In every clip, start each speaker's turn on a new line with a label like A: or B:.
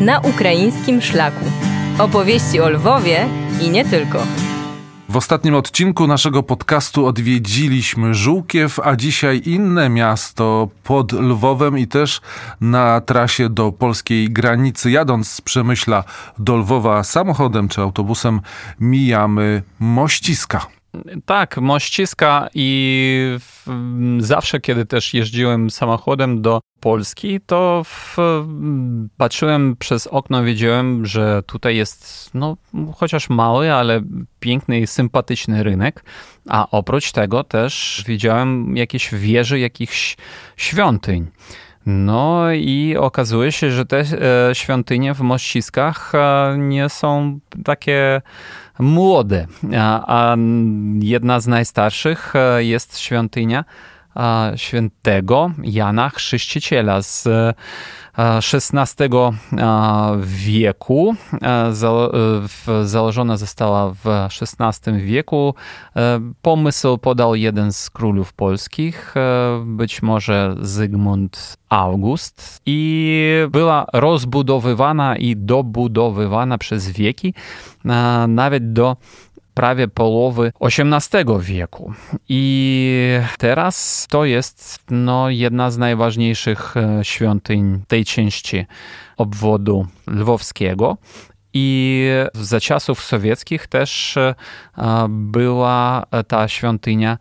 A: na ukraińskim szlaku. Opowieści o Lwowie i nie tylko.
B: W ostatnim odcinku naszego podcastu odwiedziliśmy Żółkiew, a dzisiaj inne miasto pod Lwowem i też na trasie do polskiej granicy. Jadąc z Przemyśla do Lwowa samochodem czy autobusem mijamy Mościska.
C: Tak, Mościska i w, zawsze, kiedy też jeździłem samochodem do Polski, to w, patrzyłem przez okno, wiedziałem, że tutaj jest no, chociaż mały, ale piękny i sympatyczny rynek, a oprócz tego też widziałem jakieś wieże, jakichś świątyń. No i okazuje się, że te e, świątynie w Mościskach e, nie są takie młode, a jedna z najstarszych e, jest świątynia świętego Jana Chrzciciela z XVI wieku. Założona została w XVI wieku. Pomysł podał jeden z królów polskich, być może Zygmunt August, i była rozbudowywana i dobudowywana przez wieki, nawet do prawie połowy XVIII wieku. I teraz to jest no, jedna z najważniejszych e, świątyń tej części obwodu lwowskiego. I za czasów sowieckich też e, była ta świątynia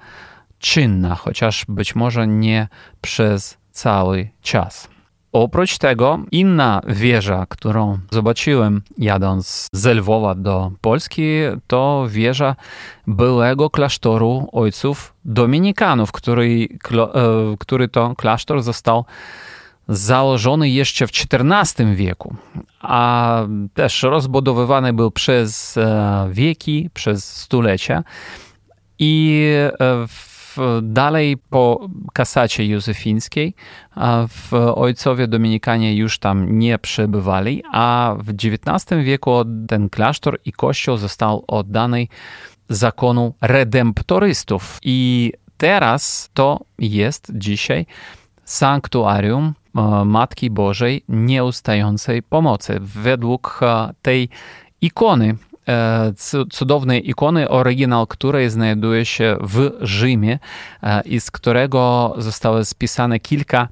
C: czynna, chociaż być może nie przez cały czas. Oprócz tego inna wieża, którą zobaczyłem jadąc z Lwowa do Polski, to wieża byłego klasztoru ojców dominikanów, który, e, który to klasztor został założony jeszcze w XIV wieku, a też rozbudowywany był przez e, wieki, przez stulecia i e, dalej po kasacie józefińskiej w ojcowie dominikanie już tam nie przebywali, a w XIX wieku ten klasztor i kościół został oddany zakonu redemptorystów. I teraz to jest dzisiaj sanktuarium e, Matki Bożej Nieustającej Pomocy. Według e, tej ikony cudownej ikony, oryginał której znajduje się w Rzymie e, i z którego zostało spisane kilka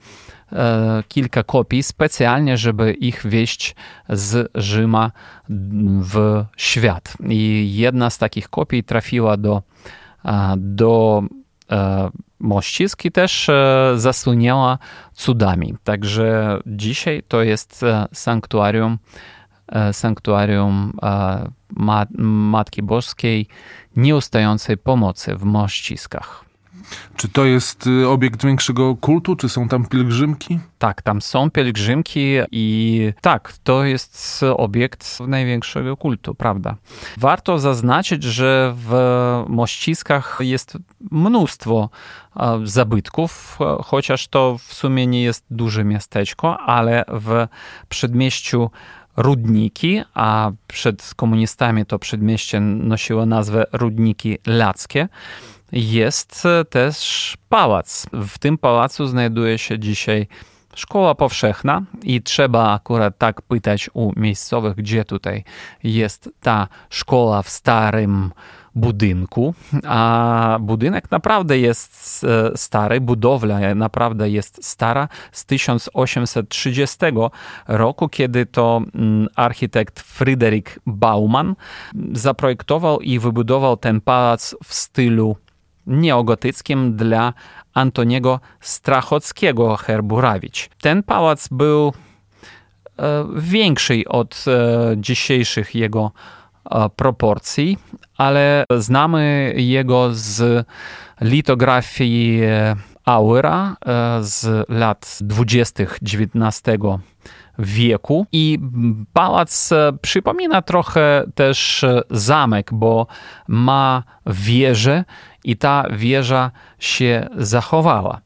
C: e, kilka kopii specjalnie, żeby ich wieść z Rzyma w świat. I jedna z takich kopii trafiła do, do Mościsk i też zasłonięła cudami. Także dzisiaj to jest sanktuarium E, sanktuarium e, Matki Boskiej nieustającej pomocy w Mościskach.
B: Czy to jest y, obiekt większego kultu? Czy są tam pielgrzymki?
C: Tak, tam są pielgrzymki i tak, to jest obiekt największego kultu, prawda? Warto zaznaczyć, że w Mościskach jest mnóstwo e, zabytków, chociaż to w sumie nie jest duże miasteczko, ale w przedmieściu Rudniki, a przed komunistami to przedmieście nosiło nazwę Rudniki Lackie, jest też pałac. W tym pałacu znajduje się dzisiaj szkoła powszechna i trzeba akurat tak pytać u miejscowych, gdzie tutaj jest ta szkoła w starym budynku, a budynek naprawdę jest e, stary, budowla naprawdę jest stara z 1830 roku, kiedy to mm, architekt Fryderyk Bauman zaprojektował i wybudował ten pałac w stylu neogotyckim dla Antoniego Strachockiego Herburawicz. Ten pałac był e, większy od e, dzisiejszych jego proporcji, ale znamy jego z litografii Auera e, z lat 20. XIX wieku i pałac e, przypomina trochę też zamek, bo ma wieżę i ta wieża się zachowała.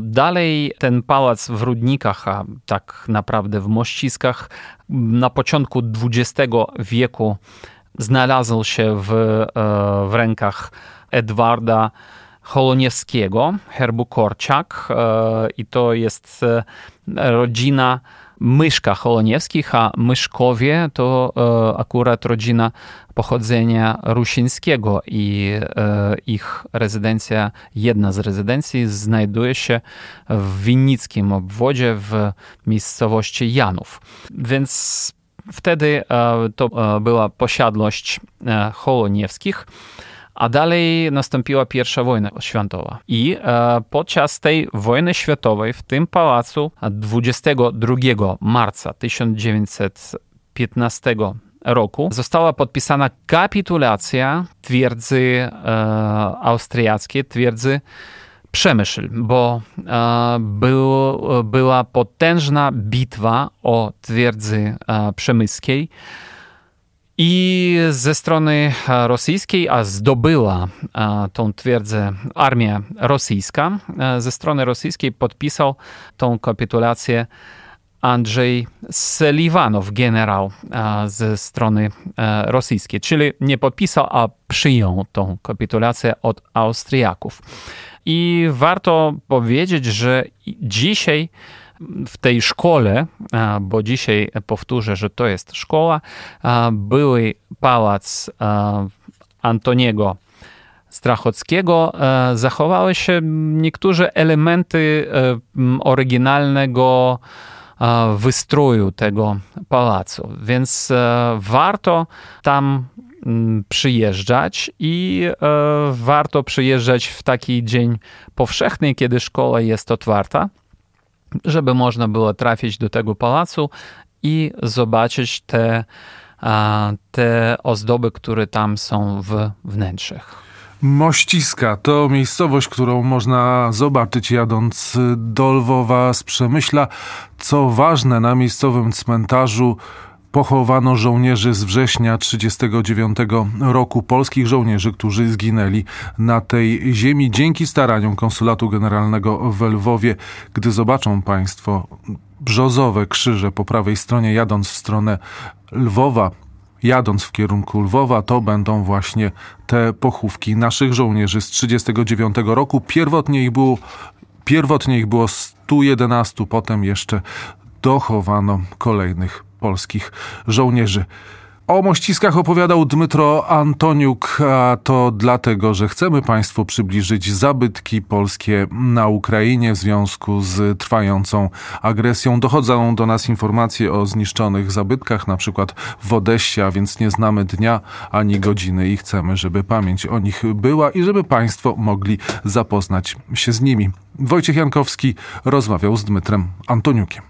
C: Dalej ten pałac w Rudnikach, a tak naprawdę w Mościskach, na początku XX wieku znalazł się w, e, w rękach Edwarda Holoniewskiego, herbu Korczak e, i to jest e, rodzina Myszka Holoniewskich, a Myszkowie to akurat rodzina pochodzenia rusińskiego i ich rezydencja, jedna z rezydencji znajduje się w winnickim obwodzie w miejscowości Janów. Więc wtedy to była posiadłość Holoniewskich. A dalej nastąpiła pierwsza wojna światowa. I e, podczas tej wojny światowej w tym pałacu 22 marca 1915 roku została podpisana kapitulacja twierdzy e, austriackiej, twierdzy Przemyśl, bo e, był, była potężna bitwa o twierdzy e, przemyskiej. I ze strony e, rosyjskiej, a zdobyła e, tą twierdzę armia rosyjska, e, ze strony rosyjskiej podpisał tą kapitulację Andrzej Seliwanow, generał ze strony rosyjskiej, czyli nie podpisał, a przyjął tą kapitulację od Austriaków. I warto powiedzieć, że dzisiaj w tej szkole, bo dzisiaj powtórzę, że to jest szkoła, były pałac Antoniego Strachockiego, zachowały się niektóre elementy oryginalnego wystroju tego pałacu, więc warto tam przyjeżdżać i warto przyjeżdżać w taki dzień powszechny, kiedy szkoła jest otwarta żeby można było trafić do tego pałacu i zobaczyć te, te ozdoby, które tam są w wnętrzach.
B: Mościska to miejscowość, którą można zobaczyć jadąc do Lwowa z Przemyśla. Co ważne, na miejscowym cmentarzu pochowano żołnierzy z września 1939 roku, polskich żołnierzy, którzy zginęli na tej ziemi dzięki staraniom Konsulatu Generalnego w Lwowie. Gdy zobaczą Państwo brzozowe krzyże po prawej stronie, jadąc w stronę Lwowa, jadąc w kierunku Lwowa, to będą właśnie te pochówki naszych żołnierzy z 1939 roku. Pierwotnie ich było, pierwotnie ich było 111, potem jeszcze dochowano kolejnych polskich żołnierzy. O mościskach opowiadał Dmytro Antoniuk, a to dlatego, że chcemy Państwu przybliżyć zabytki polskie na Ukrainie w związku z trwającą agresją. Dochodzą do nas informacje o zniszczonych zabytkach, na przykład w Odessie, a więc nie znamy dnia ani godziny i chcemy, żeby pamięć o nich była i żeby Państwo mogli zapoznać się z nimi. Wojciech Jankowski rozmawiał z Dmytrem Antoniukiem.